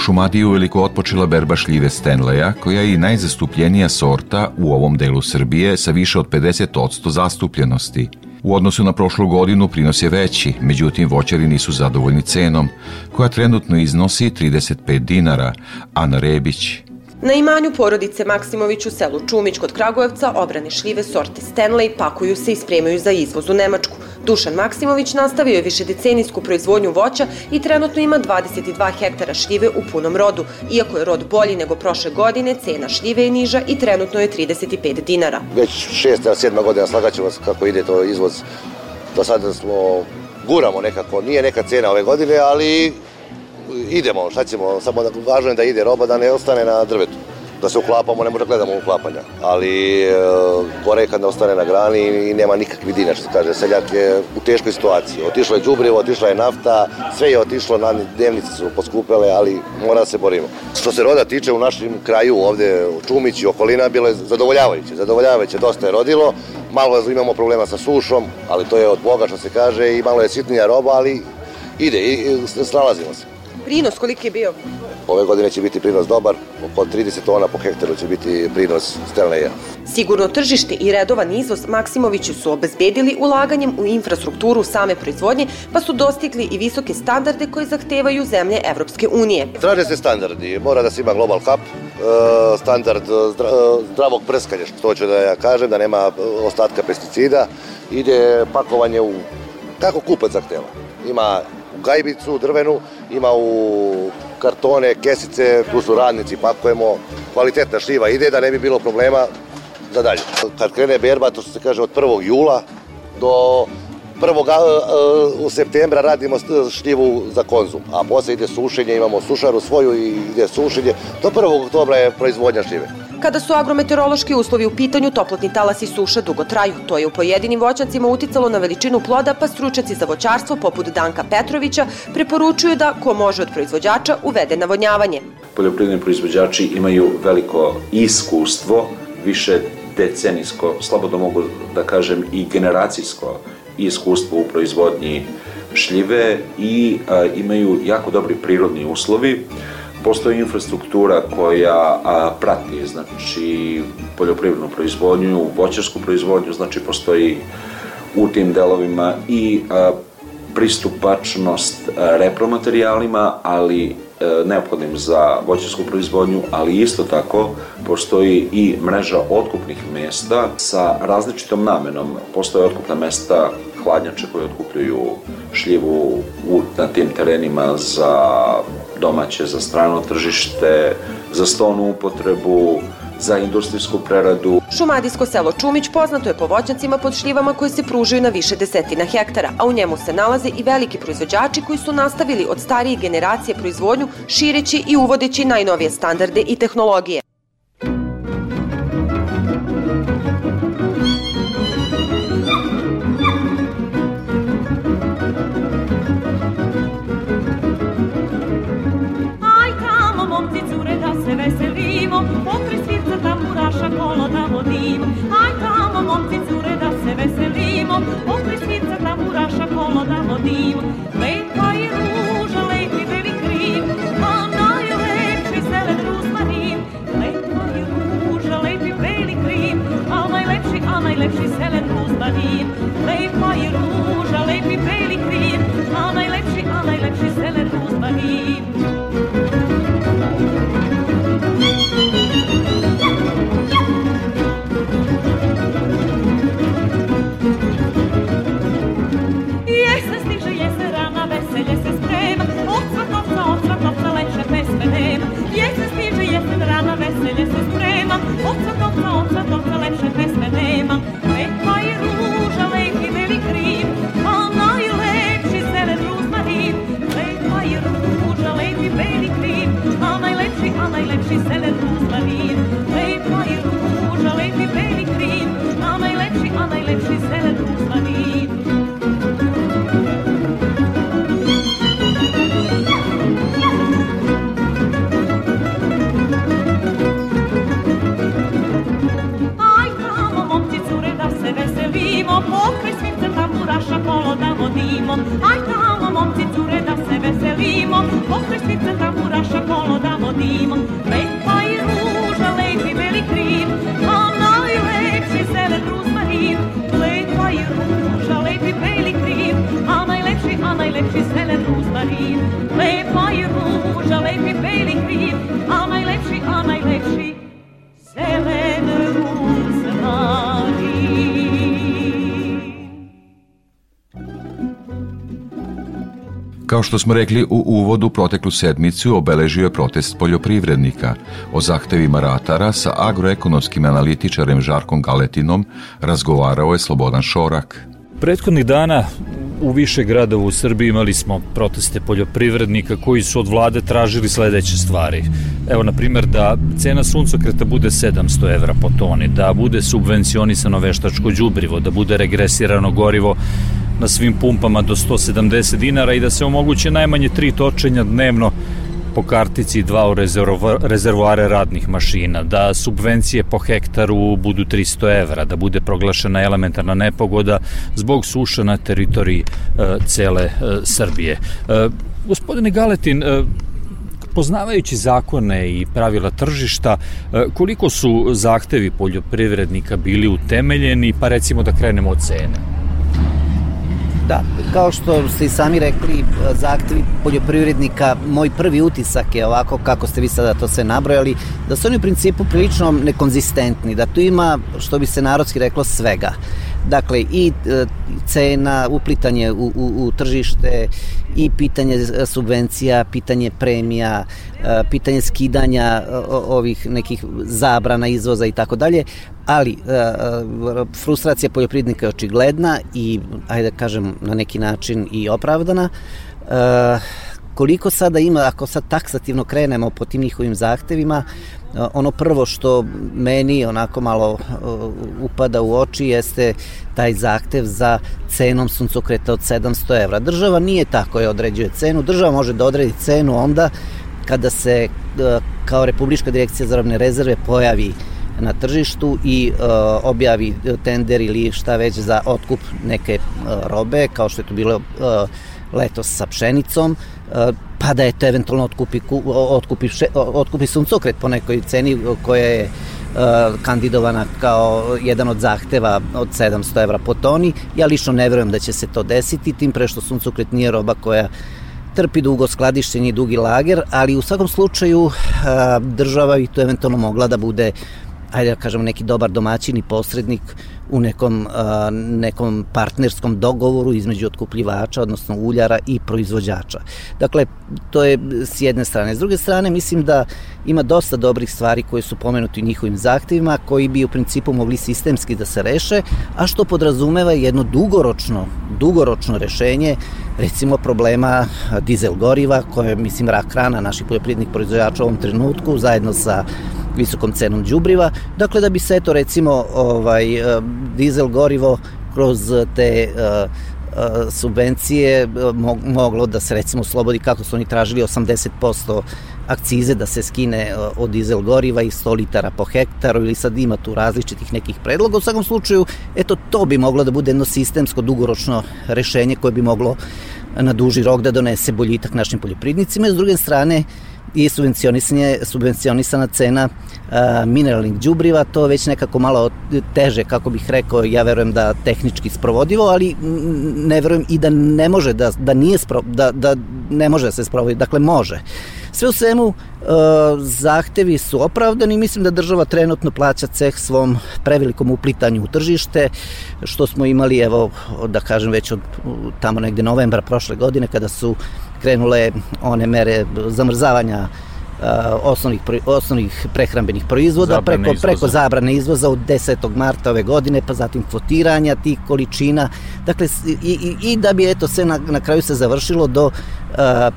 Šumadiji uveliko otpočela berba šljive Stenleja, koja je i najzastupljenija sorta u ovom delu Srbije sa više od 50% zastupljenosti. U odnosu na prošlu godinu prinos je veći, međutim voćari nisu zadovoljni cenom, koja trenutno iznosi 35 dinara. Ana Rebić, Na imanju porodice Maksimović u selu Čumić kod Kragujevca obrane šljive sorte Stanley pakuju se i spremaju za izvoz u Nemačku. Dušan Maksimović nastavio je višedecenijsku proizvodnju voća i trenutno ima 22 hektara šljive u punom rodu. Iako je rod bolji nego prošle godine, cena šljive je niža i trenutno je 35 dinara. Već šesta, sedma godina slagaćemo kako ide to izvoz. Do sada smo guramo nekako, nije neka cena ove godine, ali idemo, šta ćemo, samo da važno je da ide roba, da ne ostane na drvetu. da se uklapamo, ne možda gledamo uklapanja. Ali e, gore kad ne ostane na grani i nema nikakvi dinar, što kaže. Seljak je u teškoj situaciji. Otišlo je džubrivo, otišla je nafta, sve je otišlo, na dnevnice su poskupele, ali mora da se borimo. Što se roda tiče u našem kraju ovde, u Čumić i okolina, bilo je zadovoljavajuće. Zadovoljavajuće, dosta je rodilo. Malo imamo problema sa sušom, ali to je od Boga što se kaže i malo je sitnija roba, ali ide i snalazimo se. Prinos koliki je bio? Ove godine će biti prinos dobar, oko 30 tona po hektaru će biti prinos Stanleya. Sigurno tržište i redovan izvoz Maksimoviću su obezbedili ulaganjem u infrastrukturu same proizvodnje, pa su dostigli i visoke standarde koje zahtevaju zemlje Evropske unije. Traže se standardi, mora da se ima Global Cup, e, standard zdra, e, zdravog prskanja, što hoću da ja kažem, da nema ostatka pesticida, ide pakovanje u kako kupac zahteva. Ima gajbicu drvenu, ima u kartone, kesice, tu su radnici, pakujemo, kvalitetna šljiva ide da ne bi bilo problema za dalje. Kad krene berba, to se kaže od 1. jula do 1. u septembra radimo šljivu za konzum, a posle ide sušenje, imamo sušaru svoju i ide sušenje. Do 1. oktobra je proizvodnja šljive. Kada su agrometeorološki uslovi u pitanju, toplotni talas i suša dugo traju. To je u pojedinim voćacima uticalo na veličinu ploda, pa stručaci za voćarstvo, poput Danka Petrovića, preporučuju da, ko može od proizvođača, uvede navodnjavanje. Poljoprivredni proizvođači imaju veliko iskustvo, više decenijsko, slobodno mogu da kažem i generacijsko iskustvo u proizvodnji šljive i a, imaju jako dobri prirodni uslovi postoji infrastruktura koja a, prati znači poljoprivrednu proizvodnju, voćarsku proizvodnju, znači postoji u tim delovima i a, pristupačnost a, repromaterijalima, ali a, neophodnim za voćarsku proizvodnju, ali isto tako postoji i mreža otkupnih mesta sa različitom namenom. Postoje otkupna mesta hladnjače koje otkupljuju šljivu u, na tim terenima za domaće, za strano tržište, za stonu upotrebu, za industrijsku preradu. Šumadijsko selo Čumić poznato je po voćnjacima pod šljivama koje se pružaju na više desetina hektara, a u njemu se nalaze i veliki proizvođači koji su nastavili od starije generacije proizvodnju šireći i uvodeći najnovije standarde i tehnologije. Pokri svica tamburaša kolo da vodim co to, co lepsze Kao što smo rekli u uvodu, proteklu sedmicu obeležio je protest poljoprivrednika. O zahtevima ratara sa agroekonomskim analitičarem Žarkom Galetinom razgovarao je Slobodan Šorak. Prethodnih dana u više gradova u Srbiji imali smo proteste poljoprivrednika koji su od vlade tražili sledeće stvari. Evo, na primjer, da cena suncokreta bude 700 evra po toni, da bude subvencionisano veštačko đubrivo, da bude regresirano gorivo na svim pumpama do 170 dinara i da se omoguće najmanje tri točenja dnevno po kartici dva u rezervoare radnih mašina, da subvencije po hektaru budu 300 evra, da bude proglašena elementarna nepogoda zbog suša na teritoriji e, cele e, Srbije. E, gospodine Galetin, e, poznavajući zakone i pravila tržišta, e, koliko su zahtevi poljoprivrednika bili utemeljeni, pa recimo da krenemo od cene? Da, kao što ste i sami rekli, zahtevi poljoprivrednika, moj prvi utisak je ovako kako ste vi sada to sve nabrojali, da su oni u principu prilično nekonzistentni, da tu ima, što bi se narodski reklo, svega. Dakle, i e, cena, uplitanje u, u, u tržište, i pitanje subvencija, pitanje premija, e, pitanje skidanja ovih nekih zabrana izvoza i tako dalje, ali e, frustracija poljoprivrednika je očigledna i, ajde da kažem, na neki način i opravdana koliko sada ima, ako sad taksativno krenemo po tim njihovim zahtevima, ono prvo što meni onako malo upada u oči jeste taj zahtev za cenom suncokreta od 700 evra. Država nije tako je određuje cenu, država može da odredi cenu onda kada se kao Republička direkcija za robne rezerve pojavi na tržištu i uh, objavi tender ili šta već za otkup neke uh, robe, kao što je to bilo uh, letos sa pšenicom, pa da je to eventualno otkupi, otkupi, otkupi suncokret po nekoj ceni koja je kandidovana kao jedan od zahteva od 700 evra po toni. Ja lično ne verujem da će se to desiti, tim pre što suncokret nije roba koja trpi dugo skladištenje i dugi lager, ali u svakom slučaju država bi to eventualno mogla da bude ajde da kažem, neki dobar domaćin i posrednik u nekom, a, nekom partnerskom dogovoru između otkupljivača, odnosno uljara i proizvođača. Dakle, to je s jedne strane. S druge strane, mislim da ima dosta dobrih stvari koje su pomenuti u njihovim zahtevima, koji bi u principu mogli sistemski da se reše, a što podrazumeva jedno dugoročno, dugoročno rešenje recimo problema dizel goriva, koje je, mislim, rak rana naših poljoprivrednih proizvođača u ovom trenutku, zajedno sa visokom cenom đubriva. Dakle, da bi se eto recimo ovaj, e, dizel gorivo kroz te uh, subvencije moglo da se recimo slobodi kako su oni tražili 80% akcize da se skine od dizel goriva i 100 litara po hektaru ili sad ima tu različitih nekih predloga. U svakom slučaju, eto, to bi moglo da bude jedno sistemsko, dugoročno rešenje koje bi moglo na duži rok da donese boljitak našim poljoprivrednicima. S druge strane, i subvencionisanje, subvencionisana cena a, mineralnih đubriva, to već nekako malo teže, kako bih rekao, ja verujem da tehnički sprovodivo, ali ne verujem i da ne može da, da nije spro, da, da ne može da se sprovodi, dakle može. Sve u svemu, e, zahtevi su opravdani mislim da država trenutno plaća ceh svom prevelikom uplitanju u tržište, što smo imali, evo, da kažem, već od tamo negde novembra prošle godine, kada su krenule one mere zamrzavanja osnovnih, osnovnih prehrambenih proizvoda zabrane preko, izvoza. preko zabrane izvoza od 10. marta ove godine, pa zatim kvotiranja tih količina. Dakle, i, i, i da bi eto sve na, na kraju se završilo do uh,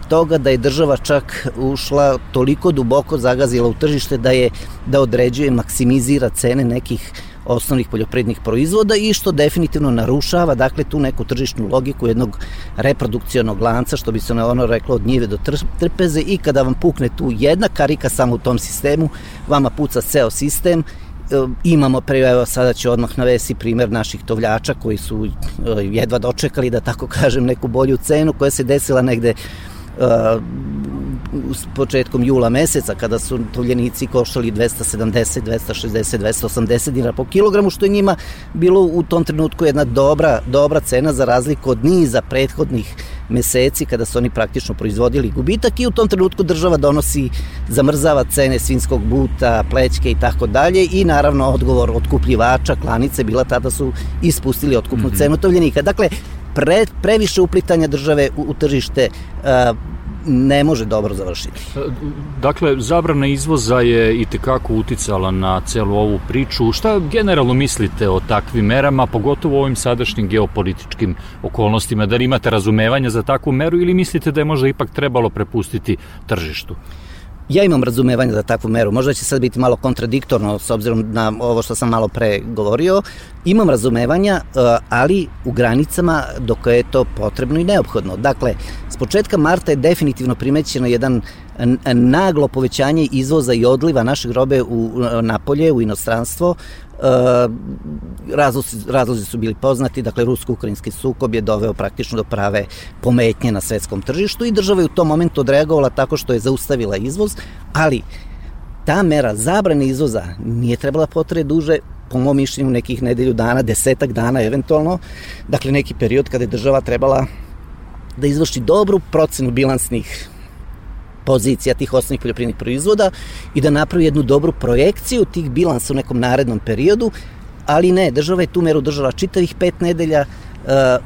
toga da je država čak ušla toliko duboko zagazila u tržište da je da određuje, maksimizira cene nekih osnovnih poljoprivrednih proizvoda i što definitivno narušava dakle tu neku tržišnu logiku jednog reprodukcionog lanca što bi se ono reklo od njive do trpeze. I kada vam pukne tu jedna karika samo u tom sistemu vama puca ceo sistem. E, imamo pre, evo sada ću odmah navesti primer naših tovljača koji su e, jedva dočekali da tako kažem neku bolju cenu koja se desila negde s početkom jula meseca kada su tovljenici koštali 270, 260, 280 dinara po kilogramu što je njima bilo u tom trenutku jedna dobra, dobra cena za razliku od niza prethodnih meseci kada su oni praktično proizvodili gubitak i u tom trenutku država donosi, zamrzava cene svinskog buta, plećke i tako dalje i naravno odgovor otkupljivača, klanice bila tada su ispustili otkupnu mm -hmm. cenu tovljenika. Dakle, pre, previše uplitanja države u, u tržište uh, ne može dobro završiti. Dakle, zabrana izvoza je i tekako uticala na celu ovu priču. Šta generalno mislite o takvim merama, pogotovo u ovim sadašnjim geopolitičkim okolnostima? Da li imate razumevanja za takvu meru ili mislite da je možda ipak trebalo prepustiti tržištu? Ja imam razumevanja za takvu meru, možda će sad biti malo kontradiktorno s obzirom na ovo što sam malo pre govorio, imam razumevanja, e, ali u granicama dok je to potrebno i neophodno. Dakle, s početka marta je definitivno primećeno jedan naglo povećanje izvoza i odliva naših robe u napolje, u inostranstvo, E, razlozi, razlozi su bili poznati, dakle rusko-ukrajinski sukob je doveo praktično do prave pometnje na svetskom tržištu i država je u tom momentu odreagovala tako što je zaustavila izvoz, ali ta mera zabrane izvoza nije trebala potre duže, po mom mišljenju nekih nedelju dana, desetak dana eventualno, dakle neki period kada je država trebala da izvrši dobru procenu bilansnih pozicija tih osnovnih poljoprivrednih proizvoda i da napravi jednu dobru projekciju tih bilansa u nekom narednom periodu, ali ne, država je tu meru držala čitavih pet nedelja, e,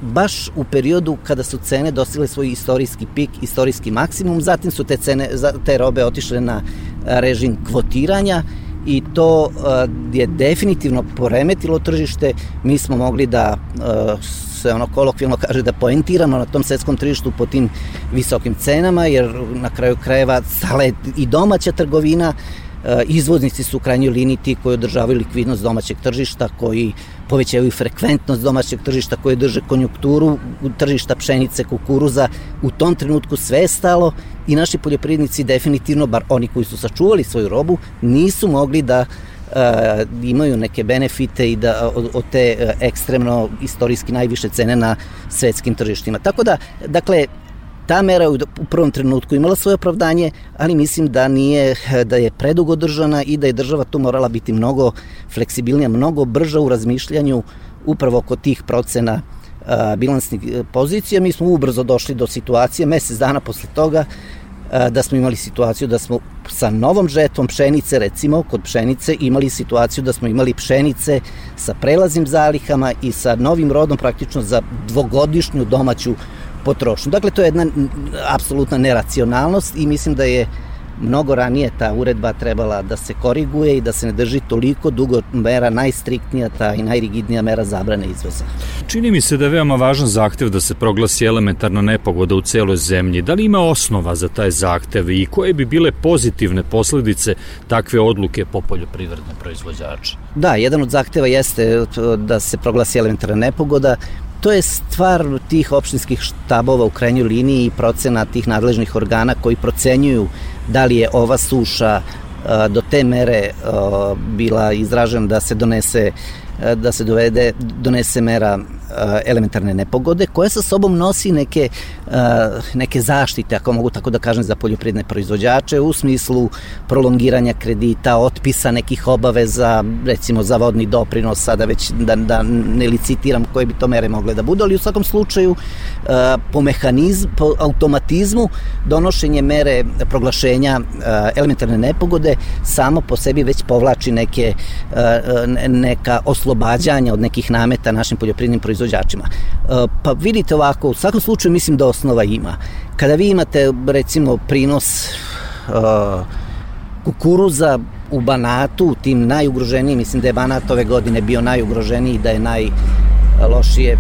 baš u periodu kada su cene dostigle svoj istorijski pik, istorijski maksimum, zatim su te, cene, te robe otišle na režim kvotiranja i to e, je definitivno poremetilo tržište. Mi smo mogli da e, se ono kolokvijalno kaže da poentiramo na tom svetskom tržištu po tim visokim cenama, jer na kraju krajeva stala je i domaća trgovina, e, izvoznici su u krajnjoj liniji ti koji održavaju likvidnost domaćeg tržišta, koji povećavaju frekventnost domaćeg tržišta, koji drže konjunkturu tržišta pšenice, kukuruza. U tom trenutku sve je stalo i naši poljoprivrednici definitivno, bar oni koji su sačuvali svoju robu, nisu mogli da uh, imaju neke benefite i da od, od te uh, ekstremno istorijski najviše cene na svetskim tržištima. Tako da, dakle, ta mera u prvom trenutku imala svoje opravdanje, ali mislim da nije, da je predugo držana i da je država tu morala biti mnogo fleksibilnija, mnogo brža u razmišljanju upravo kod tih procena bilansnih pozicija. Mi smo ubrzo došli do situacije, mesec dana posle toga, da smo imali situaciju da smo sa novom žetvom pšenice, recimo kod pšenice, imali situaciju da smo imali pšenice sa prelaznim zalihama i sa novim rodom praktično za dvogodišnju domaću potrošnju. Dakle, to je jedna apsolutna neracionalnost i mislim da je mnogo ranije ta uredba trebala da se koriguje i da se ne drži toliko dugo mera najstriktnija ta i najrigidnija mera zabrane izvoza. Čini mi se da je veoma važan zahtev da se proglasi elementarna nepogoda u celoj zemlji. Da li ima osnova za taj zahtev i koje bi bile pozitivne posledice takve odluke po poljoprivredne proizvođače? Da, jedan od zahteva jeste da se proglasi elementarna nepogoda. To je stvar tih opštinskih štabova u krajnjoj liniji i procena tih nadležnih organa koji procenjuju da li je ova suša do te mere bila izražena da se donese da se dovede, donese mera elementarne nepogode koja sa sobom nosi neke, neke zaštite, ako mogu tako da kažem, za poljoprivredne proizvođače u smislu prolongiranja kredita, otpisa nekih obaveza, recimo za vodni doprinos, sada već da, da ne licitiram koje bi to mere mogle da budu, ali u svakom slučaju po mehanizmu, po automatizmu donošenje mere proglašenja elementarne nepogode samo po sebi već povlači neke neka oslobađanja od nekih nameta našim poljoprivrednim proizvođačima proizvođačima. E, pa vidite ovako, u svakom slučaju mislim da osnova ima. Kada vi imate recimo prinos uh, kukuruza u Banatu, tim najugroženiji, mislim da je Banat ove godine bio najugroženiji, da je najlošije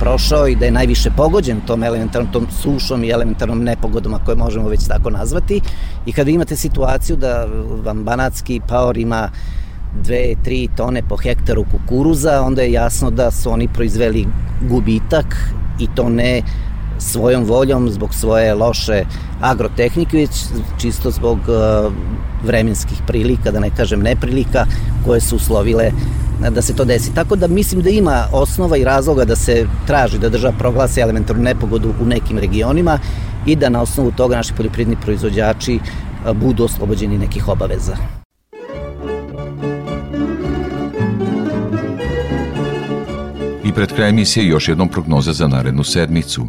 prošao i da je najviše pogođen tom elementarnom tom sušom i elementarnom nepogodom, koje možemo već tako nazvati. I kada imate situaciju da vam banatski paor ima 2-3 tone po hektaru kukuruza, onda je jasno da su oni proizveli gubitak i to ne svojom voljom, zbog svoje loše agrotehnike, već čisto zbog uh, vremenskih prilika, da ne kažem neprilika, koje su uslovile da se to desi. Tako da mislim da ima osnova i razloga da se traži da država proglasi elementarnu nepogodu u nekim regionima i da na osnovu toga naši poljoprivredni proizvođači uh, budu oslobođeni nekih obaveza. Pred kraj emisije još jednom prognoza za narednu sedmicu.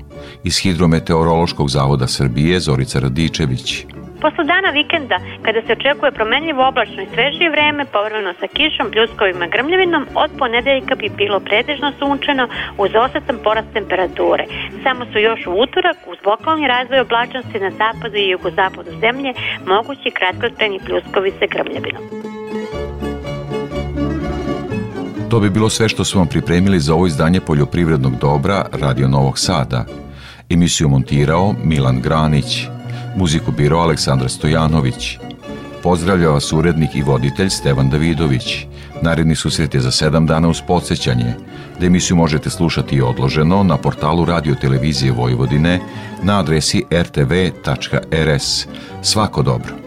Iz Hidrometeorološkog zavoda Srbije Zorica Radičević. Posle dana vikenda, kada se očekuje promenljivo oblačno i svežije vreme, povremeno sa kišom, pljuskovima grmljavinom, od ponedeljka bi bilo pretežno sunčano uz osetan porast temperature. Samo su još u utorak, uz lokalni razvoj oblačnosti na zapadu i jugozapadu zemlje, mogući kratkotrajni pljuskovi sa grmljavinom. To bi bilo sve što smo vam pripremili za ovo izdanje poljoprivrednog dobra Radio Novog Sada. Emisiju montirao Milan Granić, muziku biro Aleksandar Stojanović. Pozdravlja vas urednik i voditelj Stevan Davidović. Naredni susret je za sedam dana uz podsjećanje, da emisiju možete slušati i odloženo na portalu Radio Televizije Vojvodine na adresi rtv.rs. Svako dobro!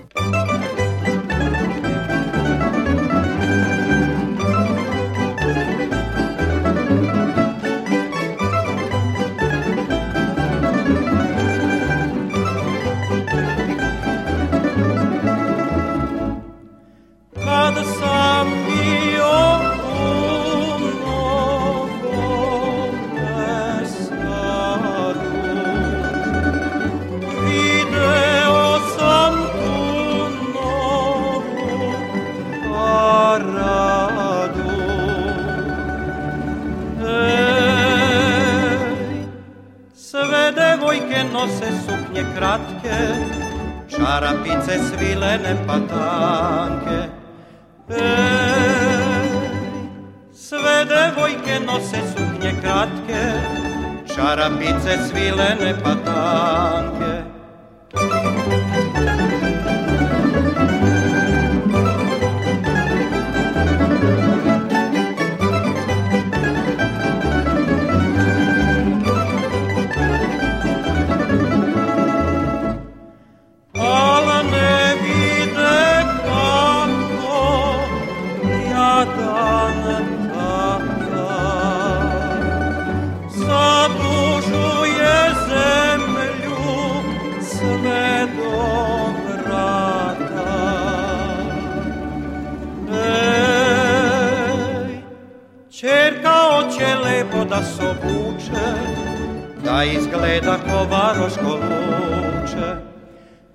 Da izgleda ko varoško luče.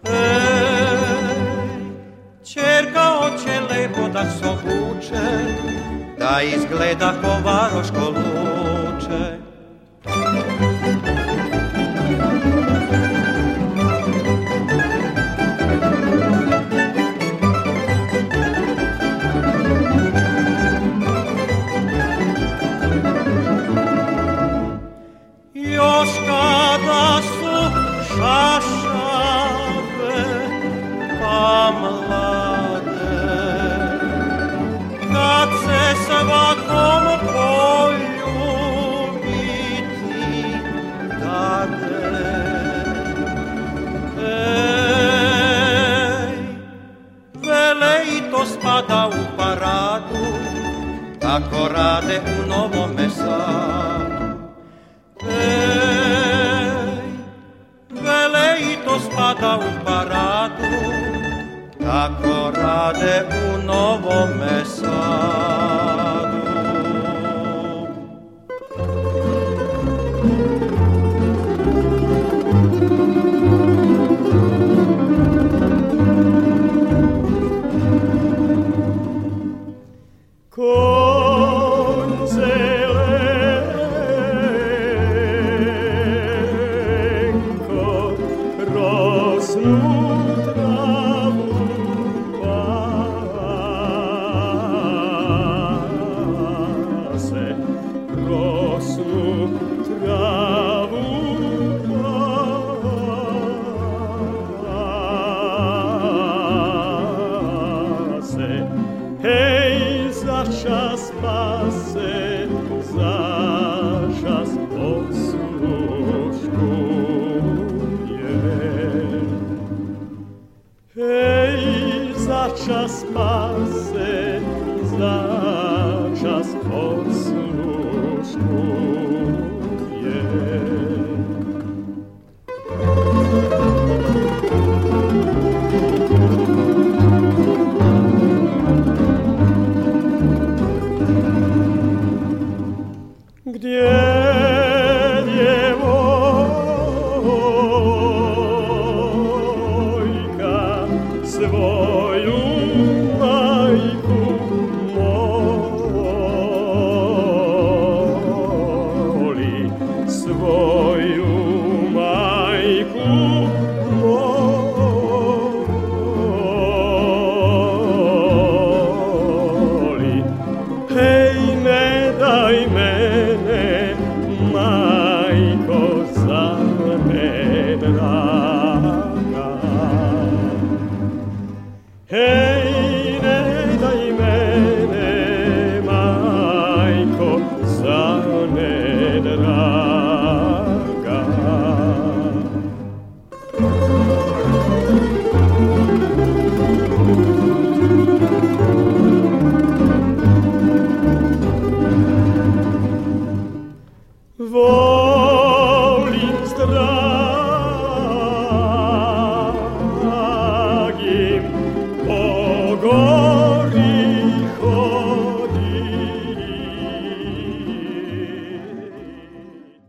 Ej, čerka hoće lepo da se obuče, da izgleda ko varoško luče. voda u paradu, tako rade u novome sadu. Ej, vele i to spada u paradu, tako rade u novome sadu. spase, hej, za čas spase, za čas posluškuje. Hej, za čas spase,